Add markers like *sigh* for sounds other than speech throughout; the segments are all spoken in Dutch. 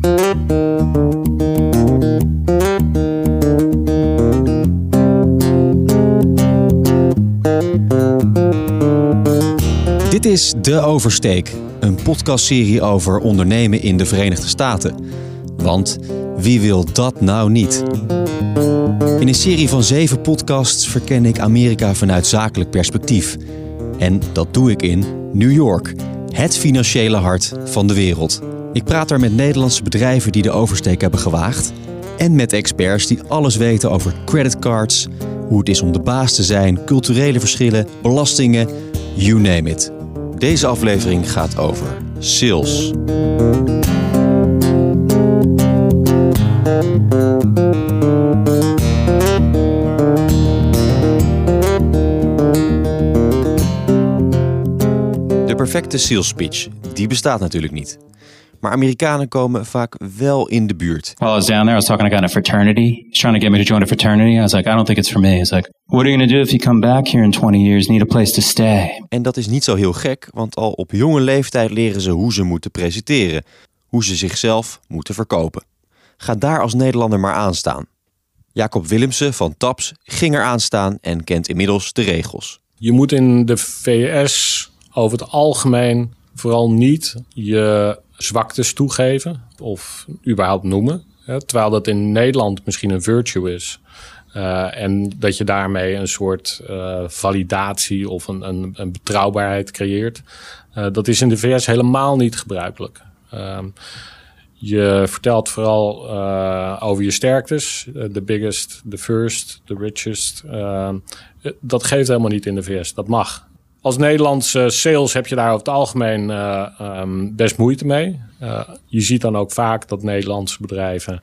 Dit is De Oversteek, een podcastserie over ondernemen in de Verenigde Staten. Want wie wil dat nou niet? In een serie van zeven podcasts verken ik Amerika vanuit zakelijk perspectief. En dat doe ik in New York, het financiële hart van de wereld. Ik praat daar met Nederlandse bedrijven die de oversteek hebben gewaagd. En met experts die alles weten over creditcards, hoe het is om de baas te zijn, culturele verschillen, belastingen, you name it. Deze aflevering gaat over sales. De perfecte sales pitch, die bestaat natuurlijk niet. Maar Amerikanen komen vaak wel in de buurt. While I was down there, I was talking to a guy in a fraternity. He's trying to get me to join a fraternity. I was like, I don't think it's for me. He's like, what are you going to do if you come back here in 20 years, need a place to stay? En dat is niet zo heel gek, want al op jonge leeftijd leren ze hoe ze moeten presenteren. Hoe ze zichzelf moeten verkopen. Ga daar als Nederlander maar aan staan. Jacob Willemsen van TAPS ging er aan staan en kent inmiddels de regels. Je moet in de VS over het algemeen vooral niet je zwaktes toegeven of überhaupt noemen. Terwijl dat in Nederland misschien een virtue is. Uh, en dat je daarmee een soort uh, validatie of een, een, betrouwbaarheid creëert. Uh, dat is in de VS helemaal niet gebruikelijk. Ehm, je vertelt vooral over je sterktes. De biggest, the first, the richest. Ehm, dat geeft helemaal niet in de VS. Dat mag. Als Nederlandse sales heb je daar over het algemeen uh, um, best moeite mee. Uh, je ziet dan ook vaak dat Nederlandse bedrijven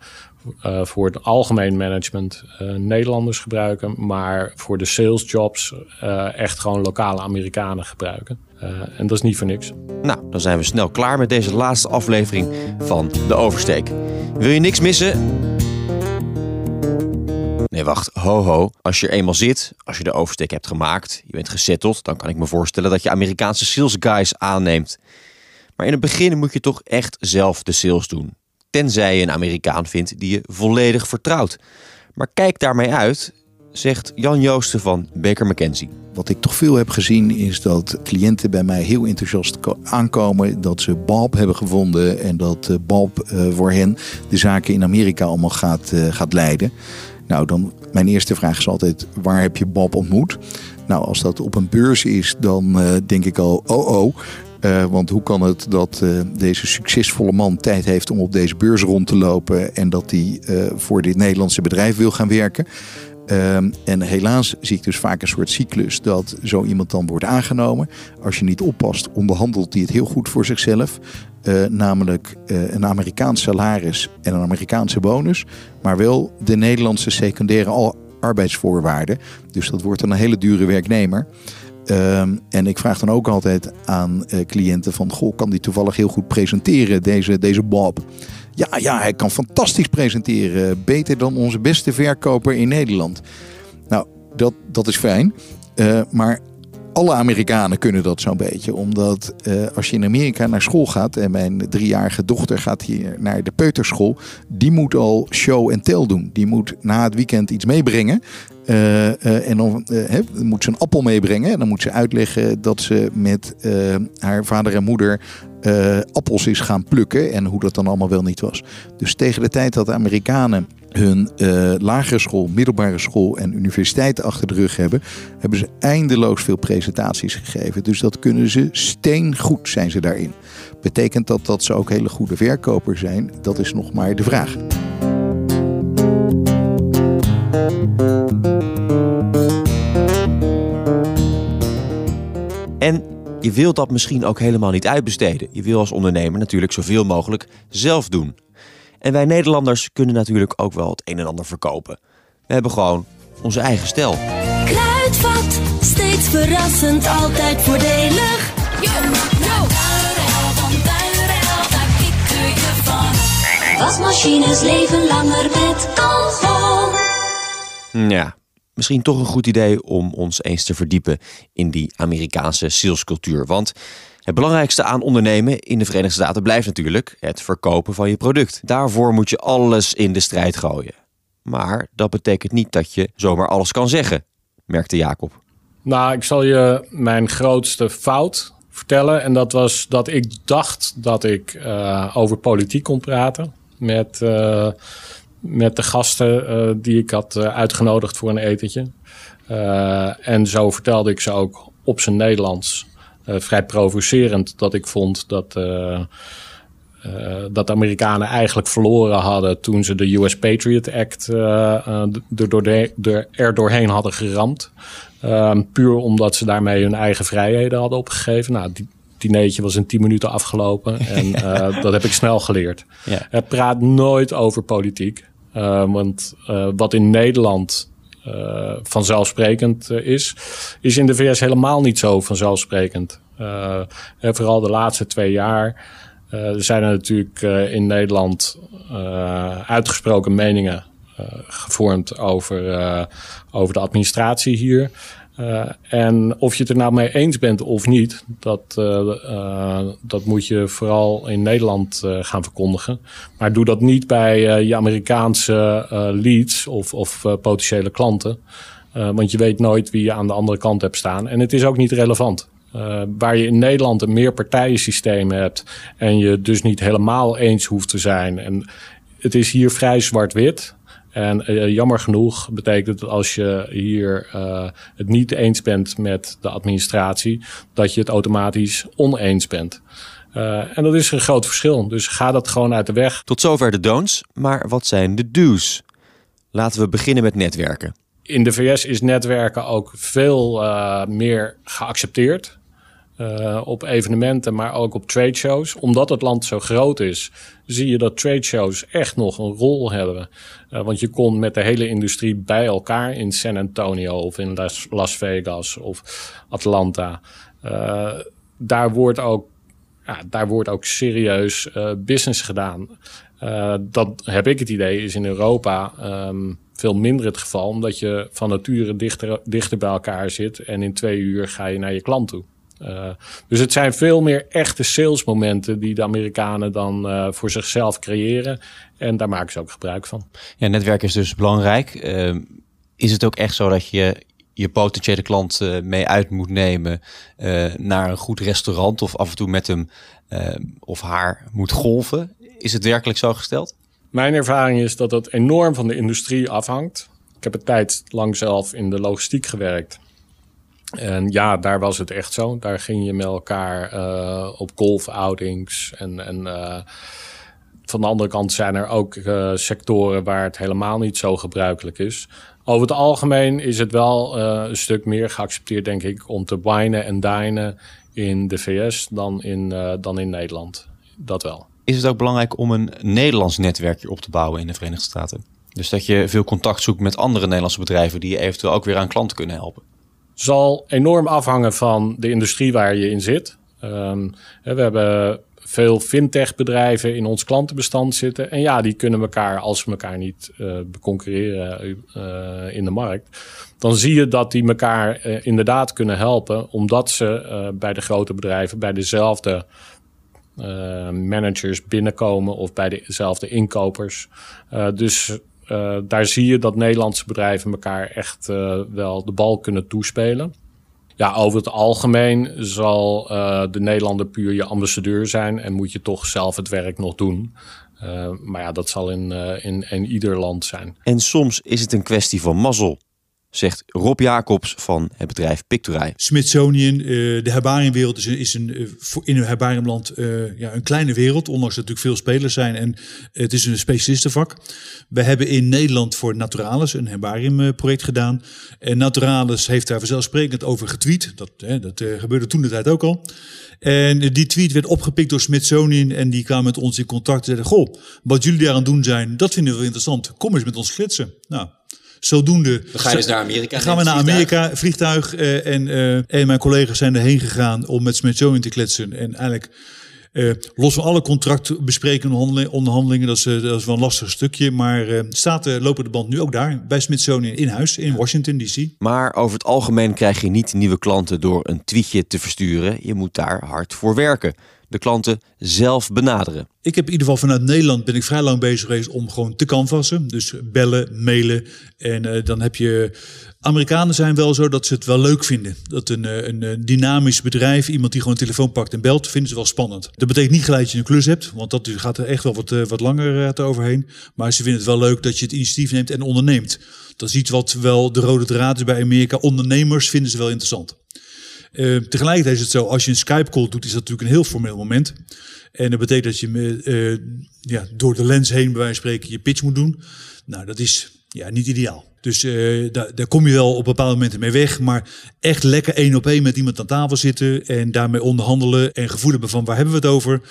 uh, voor het algemeen management Nederlanders gebruiken, maar voor de sales jobs echt gewoon lokale Amerikanen gebruiken. en dat is niet voor niks. Nou, dan zijn we snel klaar met deze laatste aflevering van De Oversteek. Wil je niks missen? Nee, wacht. Ho, ho. Als je er eenmaal zit, als je de oversteek hebt gemaakt, je bent gesetteld, dan kan ik me voorstellen dat je Amerikaanse sales guys aanneemt. Maar in het begin moet je toch echt zelf de sales doen. Tenzij je een Amerikaan vindt die je volledig vertrouwt. Maar kijk daarmee uit, zegt Jan Joosten van Baker McKenzie. Wat ik toch veel heb gezien is dat cliënten bij mij heel enthousiast aankomen. Dat ze Bob hebben gevonden en dat Bob voor hen de zaken in Amerika allemaal gaat, gaat leiden. Nou, dan mijn eerste vraag is altijd: waar heb je Bob ontmoet? Nou, als dat op een beurs is, dan uh, denk ik al: oh oh. Uh, want hoe kan het dat uh, deze succesvolle man tijd heeft om op deze beurs rond te lopen en dat hij voor dit Nederlandse bedrijf wil gaan werken? Um, en helaas zie ik dus vaak een soort cyclus dat zo iemand dan wordt aangenomen. Als je niet oppast, onderhandelt hij het heel goed voor zichzelf. Uh, namelijk uh, een Amerikaans salaris en een Amerikaanse bonus. Maar wel de Nederlandse secundaire arbeidsvoorwaarden. Dus dat wordt dan een hele dure werknemer. Um, en ik vraag dan ook altijd aan uh, cliënten van... Goh, kan die toevallig heel goed presenteren, deze, deze Bob? Ja, ja, hij kan fantastisch presenteren. Beter dan onze beste verkoper in Nederland. Nou, dat, dat is fijn. Uh, maar alle Amerikanen kunnen dat zo'n beetje. Omdat uh, als je in Amerika naar school gaat... en mijn driejarige dochter gaat hier naar de peuterschool... die moet al show en tell doen. Die moet na het weekend iets meebrengen. Uh, en dan moet ze een appel meebrengen. En dan moet ze uitleggen dat ze met haar vader en moeder appels is gaan plukken. En hoe dat dan allemaal wel niet was. Dus tegen de tijd dat de Amerikanen hun uh, lagere school, middelbare school en universiteit achter de rug hebben, hebben ze eindeloos veel presentaties gegeven. Dus dat kunnen ze steengoed zijn ze daarin. Betekent dat dat ze ook hele goede verkopers zijn? Dat is nog maar de vraag. En je wilt dat misschien ook helemaal niet uitbesteden. Je wil als ondernemer natuurlijk zoveel mogelijk zelf doen. En wij Nederlanders kunnen natuurlijk ook wel het een en ander verkopen. We hebben gewoon onze eigen stijl. Kruidvat, steeds verrassend, altijd voordelig. Yo, yo. Wasmachines leven langer met. Ja, misschien toch een goed idee om ons eens te verdiepen in die Amerikaanse salescultuur. Want Het belangrijkste aan ondernemen in de Verenigde Staten blijft natuurlijk het verkopen van je product. Daarvoor moet je alles in de strijd gooien. Maar dat betekent niet dat je zomaar alles kan zeggen, merkte Jacob. Nou, ik zal je mijn grootste fout vertellen. En dat was dat ik dacht dat ik uh, over politiek kon praten met, uh, met de gasten uh, die ik had uitgenodigd voor een etentje. en zo vertelde ik ze ook op zijn Nederlands. vrij provocerend dat ik vond dat uh, dat de Amerikanen eigenlijk verloren hadden toen ze de US Patriot Act uh, er, door de, er doorheen hadden geramd. Uh, puur omdat ze daarmee hun eigen vrijheden hadden opgegeven. Nou, die dineetje was in 10 minuten afgelopen en *laughs* dat heb ik snel geleerd. Ja. praat nooit over politiek. Want wat in Nederland vanzelfsprekend is, is in de VS helemaal niet zo vanzelfsprekend. en vooral de laatste twee jaar zijn er natuurlijk in Nederland uitgesproken meningen gevormd over, over de administratie hier. En of je het er nou mee eens bent of niet, dat, dat moet je vooral in Nederland gaan verkondigen. Maar doe dat niet bij je Amerikaanse leads of, of potentiële klanten. want je weet nooit wie je aan de andere kant hebt staan. En het is ook niet relevant. Waar je in Nederland een meerpartijensysteem hebt en je dus niet helemaal eens hoeft te zijn. En het is hier vrij zwart-wit. En uh, jammer genoeg betekent het als je hier uh, het niet eens bent met de administratie, dat je het automatisch oneens bent. en dat is een groot verschil. Dus ga dat gewoon uit de weg. Tot zover de don'ts, maar wat zijn de do's? Laten we beginnen met netwerken. In de VS is netwerken ook veel meer geaccepteerd. Uh, op evenementen, maar ook op trade shows. Omdat het land zo groot is, zie je dat trade shows echt nog een rol hebben. Uh, want je kon met de hele industrie bij elkaar in San Antonio of in Las, Vegas of Atlanta. Uh, daar wordt ook, ja, daar wordt ook serieus business gedaan. dat heb ik het idee, is in Europa um, veel minder het geval, omdat je van nature dichter, dichter bij elkaar zit en in twee uur ga je naar je klant toe. Uh, dus het zijn veel meer echte salesmomenten die de Amerikanen dan uh, voor zichzelf creëren. En daar maken ze ook gebruik van. Ja, netwerk is dus belangrijk. Uh, is het ook echt zo dat je je potentiële klant mee uit moet nemen naar een goed restaurant of af en toe met hem of haar moet golven? Is het werkelijk zo gesteld? Mijn ervaring is dat dat enorm van de industrie afhangt. Ik heb een tijd lang zelf in de logistiek gewerkt. En ja, daar was het echt zo. Daar ging je met elkaar uh, op golfoutings. En, en uh, van de andere kant zijn er ook uh, sectoren waar het helemaal niet zo gebruikelijk is. Over het algemeen is het wel een stuk meer geaccepteerd, denk ik, om te winen en dinen in de VS dan in, dan in Nederland. Dat wel. Is het ook belangrijk om een Nederlands netwerkje op te bouwen in de Verenigde Staten? Dus dat je veel contact zoekt met andere Nederlandse bedrijven die je eventueel ook weer aan klanten kunnen helpen? Zal enorm afhangen van de industrie waar je in zit. Um, we hebben veel fintech bedrijven in ons klantenbestand zitten. En ja, die kunnen elkaar, als ze elkaar niet uh, beconcurreren uh, in de markt, dan zie je dat die elkaar inderdaad kunnen helpen, omdat ze bij de grote bedrijven bij dezelfde managers binnenkomen of bij dezelfde inkopers. dus uh, daar zie je dat Nederlandse bedrijven elkaar echt uh, wel de bal kunnen toespelen. Ja, over het algemeen zal uh, de Nederlander puur je ambassadeur zijn en moet je toch zelf het werk nog doen. maar ja, dat zal in, in, in ieder land zijn. En soms is het een kwestie van mazzel zegt Rob Jacobs van het bedrijf Pictorai. Smithsonian, uh, de herbariumwereld is, is een, uh, in een herbariumland uh, ja, een kleine wereld, ondanks dat er natuurlijk veel spelers zijn en het is een specialistenvak. We hebben in Nederland voor Naturalis een herbariumproject gedaan. En Naturalis heeft daar vanzelfsprekend over getweet. Dat, dat gebeurde toen de tijd ook al. En die tweet werd opgepikt door Smithsonian en die kwamen met ons in contact en zeiden: Goh, wat jullie daar aan doen zijn, dat vinden we interessant. Kom eens met ons flitsen. Nou, Zodoende. Dan ga je dus naar Amerika. Gaan we naar Amerika, vliegtuig. Uh, en, uh, en mijn collega's zijn erheen gegaan om met Smithsonian te kletsen. En eigenlijk Uh, los van alle contractbesprekingen, onderhandelingen, dat is, uh, dat is wel een lastig stukje. Maar uh, lopen de band nu ook daar, bij Smithsonian in huis, in Washington DC. Maar over het algemeen krijg je niet nieuwe klanten door een tweetje te versturen. Je moet daar hard voor werken de klanten zelf benaderen. Ik heb in ieder geval vanuit Nederland ben ik vrij lang bezig geweest om gewoon te canvassen. Dus bellen, mailen. En uh, dan heb je. Amerikanen zijn wel zo dat ze het wel leuk vinden. Dat een, eh, een dynamisch bedrijf, iemand die gewoon een telefoon pakt en belt, vinden ze wel spannend. Dat betekent niet gelijk dat je een klus hebt, want dat gaat er echt wel wat, wat langer overheen. Maar ze vinden het wel leuk dat je het initiatief neemt en onderneemt. Dat is iets wat wel de rode draad is bij Amerika. Ondernemers vinden ze wel interessant. Uh, tegelijkertijd is het zo, als je een Skype-call doet, is dat natuurlijk een heel formeel moment. En dat betekent dat je uh, ja, door de lens heen, bij wijze van spreken, je pitch moet doen. Nou, dat is ja, niet ideaal. Dus uh, daar, daar kom je wel op bepaalde momenten mee weg. Maar echt lekker één op één met iemand aan tafel zitten en daarmee onderhandelen en gevoel hebben van waar hebben we het over.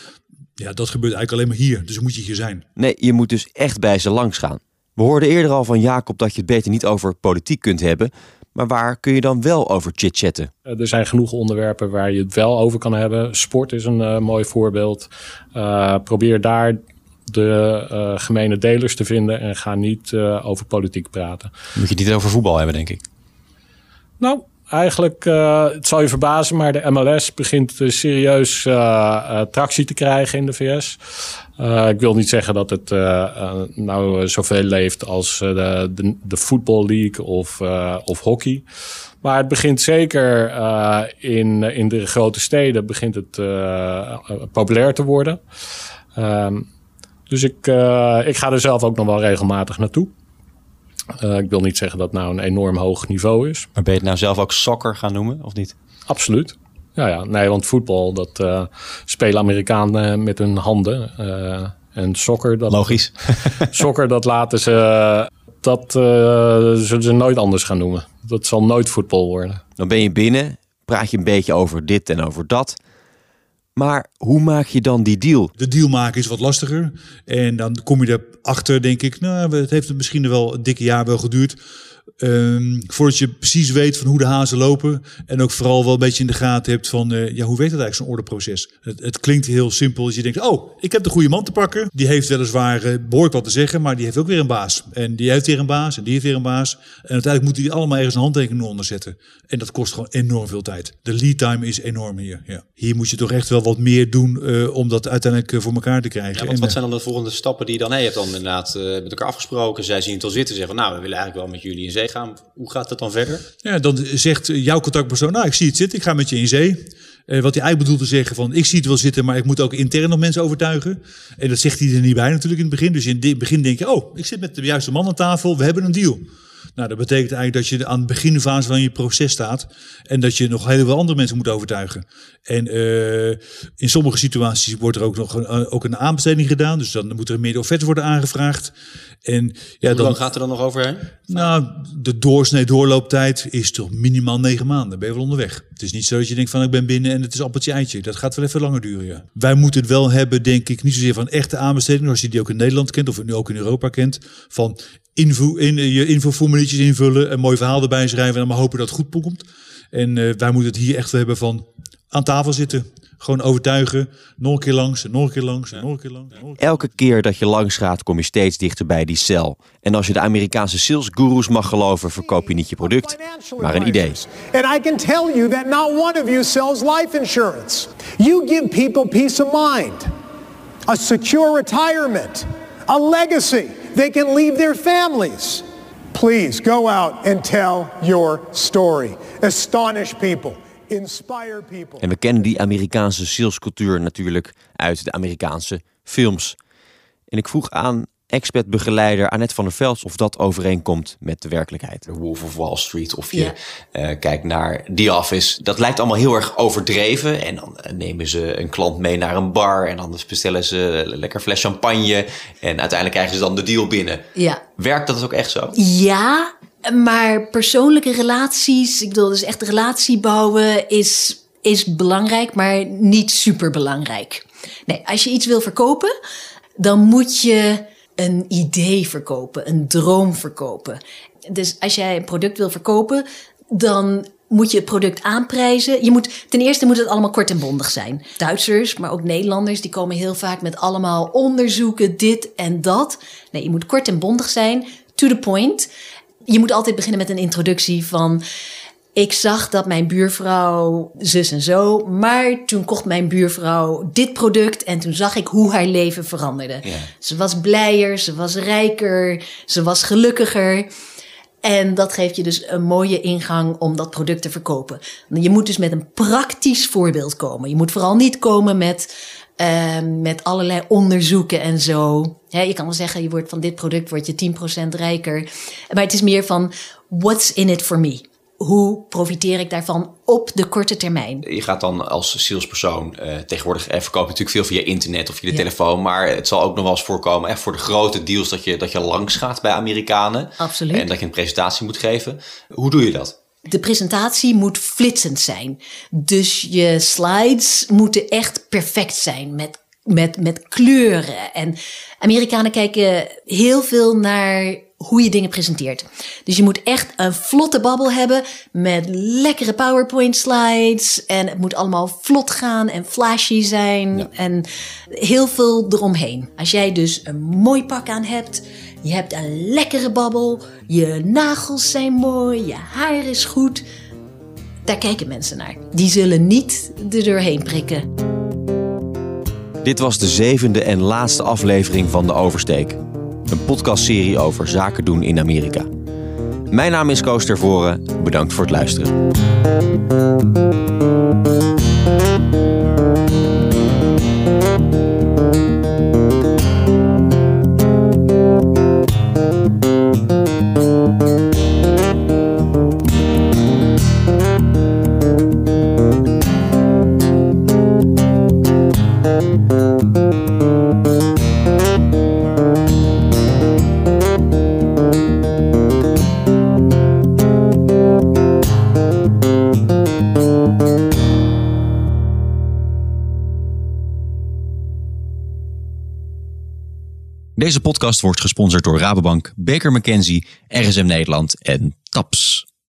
Ja, dat gebeurt eigenlijk alleen maar hier. Dus moet je hier zijn. Nee, je moet dus echt bij ze langs gaan. We hoorden eerder al van Jacob dat je het beter niet over politiek kunt hebben. Maar waar kun je dan wel over chit-chatten? Eh, er zijn genoeg onderwerpen waar je het wel over kan hebben. Sport is een uh, mooi voorbeeld. Uh, probeer daar de uh, gemene delers te vinden en ga niet over politiek praten. Moet je niet over voetbal hebben, denk ik. Nou, eigenlijk, uh, het zal je verbazen, maar de MLS begint serieus uh, tractie te krijgen in de VS. ik wil niet zeggen dat het nou zoveel leeft als de, de, de Football League of, of hockey. Maar het begint zeker in, in de grote steden begint het populair te worden. Ehm, dus ik, ik ga er zelf ook nog wel regelmatig naartoe. Uh, ik wil niet zeggen dat het nou een enorm hoog niveau is. Maar ben je het nou zelf ook soccer gaan noemen, of niet? Absoluut. Ja, ja. Nee, want voetbal, dat uh, spelen Amerikanen met hun handen. Uh, en soccer, dat... Logisch. *laughs* soccer, dat laten ze... Dat zullen ze nooit anders gaan noemen. Dat zal nooit voetbal worden. Dan ben je binnen, praat je een beetje over dit en over dat. Maar hoe maak je dan die deal? De deal maken is wat lastiger. En dan kom je erachter, denk ik, nou, het heeft misschien wel een dikke jaar wel geduurd. Um, voordat je precies weet van hoe de hazen lopen. En ook vooral wel een beetje in de gaten hebt van uh, ja, hoe weet het eigenlijk zo'n orderproces? Het, het, klinkt heel simpel. als je denkt, oh, ik heb de goede man te pakken. Die heeft weliswaar uh, behoorlijk wat te zeggen, maar die heeft ook weer een baas. En die heeft weer een baas en die heeft weer een baas. En uiteindelijk moeten die allemaal ergens een handtekening onder zetten. En dat kost gewoon enorm veel tijd. De lead time is enorm hier. Ja. Hier moet je toch echt wel wat meer doen uh, om dat uiteindelijk voor elkaar te krijgen. Ja, want wat zijn dan de volgende stappen die je dan... Hey, je hebt dan inderdaad met elkaar afgesproken. Zij zien het al zitten. Zeggen van, nou, we willen eigenlijk wel met jullie Hoe gaat het dan verder? Ja, dan zegt jouw contactpersoon, nou, ik zie het zitten, ik ga met je in zee. Uh, wat hij eigenlijk bedoelt te zeggen van, ik zie het wel zitten, maar ik moet ook intern nog mensen overtuigen. En dat zegt hij er niet bij natuurlijk in het begin. Dus in het begin denk je, oh, ik zit met de juiste man aan tafel, we hebben een deal. Nou, dat betekent eigenlijk dat je aan de beginfase van je proces staat. En dat je nog heel veel andere mensen moet overtuigen. En uh, in sommige situaties wordt er ook nog een, ook een aanbesteding gedaan. Dus dan moet er meer offerte worden aangevraagd. En, ja, Hoe dan, lang gaat er dan nog overheen? Nou, de doorsnee doorlooptijd is toch minimaal negen maanden. Dan ben je wel onderweg. Het is niet zo dat je denkt van ik ben binnen en het is appeltje eitje. Dat gaat wel even langer duren, ja. Wij moeten het wel hebben, denk ik, niet zozeer van echte aanbesteding. Zoals je die ook in Nederland kent of nu ook in Europa kent. Van info, in, je infoformuliertjes invullen, een mooi verhaal erbij schrijven en dan maar hopen dat het goed komt. En uh, wij moeten het hier echt hebben van aan tafel zitten. Gewoon overtuigen. Nog een keer langs, nog een keer langs, nog een keer langs. Elke keer dat je langs gaat, kom je steeds dichter bij die cel. En als je de Amerikaanse salesgurus mag geloven, verkoop je niet je product, maar een idee. And I can tell you that not one of you sells life insurance. You give people peace of mind, a secure retirement, a legacy. They can leave their families. Please go out and tell your story. Astonish people. Inspire people. En we kennen die Amerikaanse salescultuur natuurlijk uit de Amerikaanse films. En ik vroeg aan expertbegeleider Annette van der Veld of dat overeenkomt met de werkelijkheid. The Wolf of Wall Street of je ja. uh, kijkt naar The Office. Dat lijkt allemaal heel erg overdreven. En dan uh, nemen ze een klant mee naar een bar en dan bestellen ze een lekker fles champagne. En uiteindelijk krijgen ze dan de deal binnen. Ja. Werkt dat ook echt zo? Ja, maar persoonlijke relaties, ik bedoel dus echt relatie bouwen is, is belangrijk, maar niet super belangrijk. Nee, als je iets wil verkopen, dan moet je een idee verkopen, een droom verkopen. Dus als jij een product wil verkopen, dan moet je het product aanprijzen. Je moet, ten eerste moet het allemaal kort en bondig zijn. Duitsers, maar ook Nederlanders, die komen heel vaak met allemaal onderzoeken, dit en dat. Nee, je moet kort en bondig zijn, to the point. Je moet altijd beginnen met een introductie van... Ik zag dat mijn buurvrouw zus en zo, maar toen kocht mijn buurvrouw dit product en toen zag ik hoe haar leven veranderde. Ja. Ze was blijer, ze was rijker, ze was gelukkiger. En dat geeft je dus een mooie ingang om dat product te verkopen. Je moet dus met een praktisch voorbeeld komen. Je moet vooral niet komen met, uh, met allerlei onderzoeken en zo. Je kan wel zeggen, je wordt van dit product word je 10% rijker. Maar het is meer van, what's in it for me? Hoe profiteer ik daarvan op de korte termijn? Je gaat dan als salespersoon uh, tegenwoordig eh, verkopen natuurlijk veel via internet of via de Ja. telefoon. Maar het zal ook nog wel eens voorkomen echt voor de grote deals dat je, dat je langs gaat bij Amerikanen. Absoluut. En dat je een presentatie moet geven. Hoe doe je dat? De presentatie moet flitsend zijn. Dus je slides moeten echt perfect zijn met, met, met kleuren. En Amerikanen kijken heel veel naar hoe je dingen presenteert. Dus je moet echt een vlotte babbel hebben met lekkere PowerPoint slides. En het moet allemaal vlot gaan en flashy zijn. En heel veel eromheen. Als jij dus een mooi pak aan hebt, je hebt een lekkere babbel, je nagels zijn mooi, je haar is goed. Daar kijken mensen naar. Die zullen niet er doorheen prikken. Dit was de zevende en laatste aflevering van De Oversteek. Een podcastserie over zaken doen in Amerika. Mijn naam is Koos Tervoren. Bedankt voor het luisteren. Deze podcast wordt gesponsord door Rabobank, Baker McKenzie, RSM Nederland en TAPS.